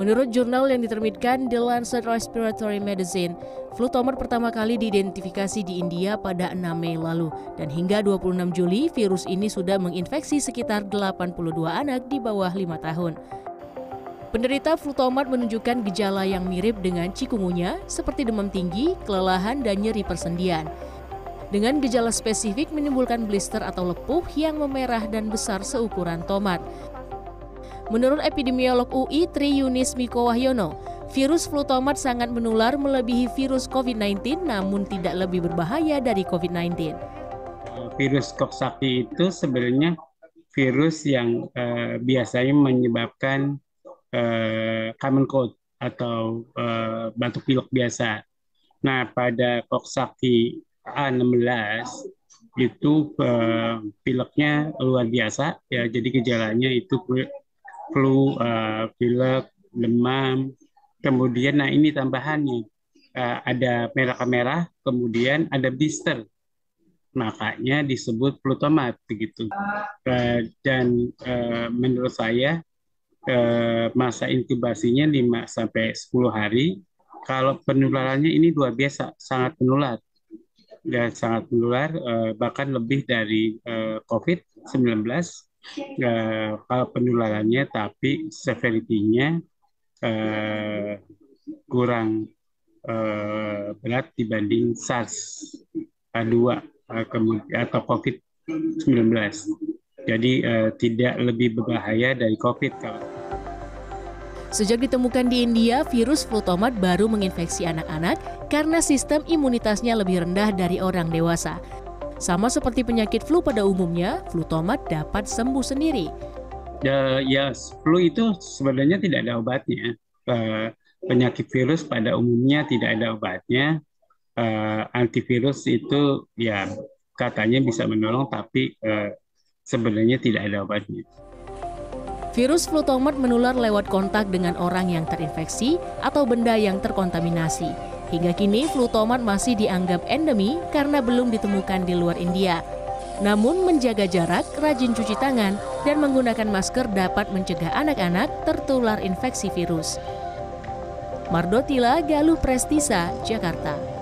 Menurut jurnal yang diterbitkan The Lancet Respiratory Medicine, flu tomat pertama kali diidentifikasi di India pada 6 Mei lalu dan hingga 26 Juli virus ini sudah menginfeksi sekitar 82 anak di bawah 5 tahun. Penderita flu tomat menunjukkan gejala yang mirip dengan cikungunya seperti demam tinggi, kelelahan, dan nyeri persendian. Dengan gejala spesifik menimbulkan blister atau lepuh yang memerah dan besar seukuran tomat. Menurut epidemiolog UI Tri Yunis Miko Wahyono, virus flu tomat sangat menular melebihi virus COVID-19 namun tidak lebih berbahaya dari COVID-19. Virus Coxsackie itu sebenarnya virus yang uh, biasanya menyebabkan uh, common cold atau uh, batuk pilek biasa. Nah, pada Coxsackie A16 itu uh, pileknya luar biasa ya jadi gejalanya itu flu, uh, pilek, demam. Kemudian, nah ini tambahannya uh, ada merah-merah, kemudian ada blister. Makanya disebut flu tomat begitu. Uh, dan uh, menurut saya uh, masa inkubasinya 5 sampai 10 hari. Kalau penularannya ini luar biasa, sangat menular dan sangat menular bahkan lebih dari COVID-19 uh, penularannya tapi severity-nya uh, kurang uh, berat dibanding SARS-2 uh, kemudian atau COVID-19. Jadi uh, tidak lebih berbahaya dari COVID kalau Sejak ditemukan di India, virus flu tomat baru menginfeksi anak-anak karena sistem imunitasnya lebih rendah dari orang dewasa. Sama seperti penyakit flu pada umumnya, flu tomat dapat sembuh sendiri. Ya, ya flu itu sebenarnya tidak ada obatnya. Uh, penyakit virus pada umumnya tidak ada obatnya. Uh, antivirus itu ya katanya bisa menolong, tapi uh, sebenarnya tidak ada obatnya. Virus flu tomat menular lewat kontak dengan orang yang terinfeksi atau benda yang terkontaminasi. Hingga kini flu tomat masih dianggap endemi karena belum ditemukan di luar India. Namun menjaga jarak, rajin cuci tangan, dan menggunakan masker dapat mencegah anak-anak tertular infeksi virus. Mardotila Galuh Prestisa, Jakarta.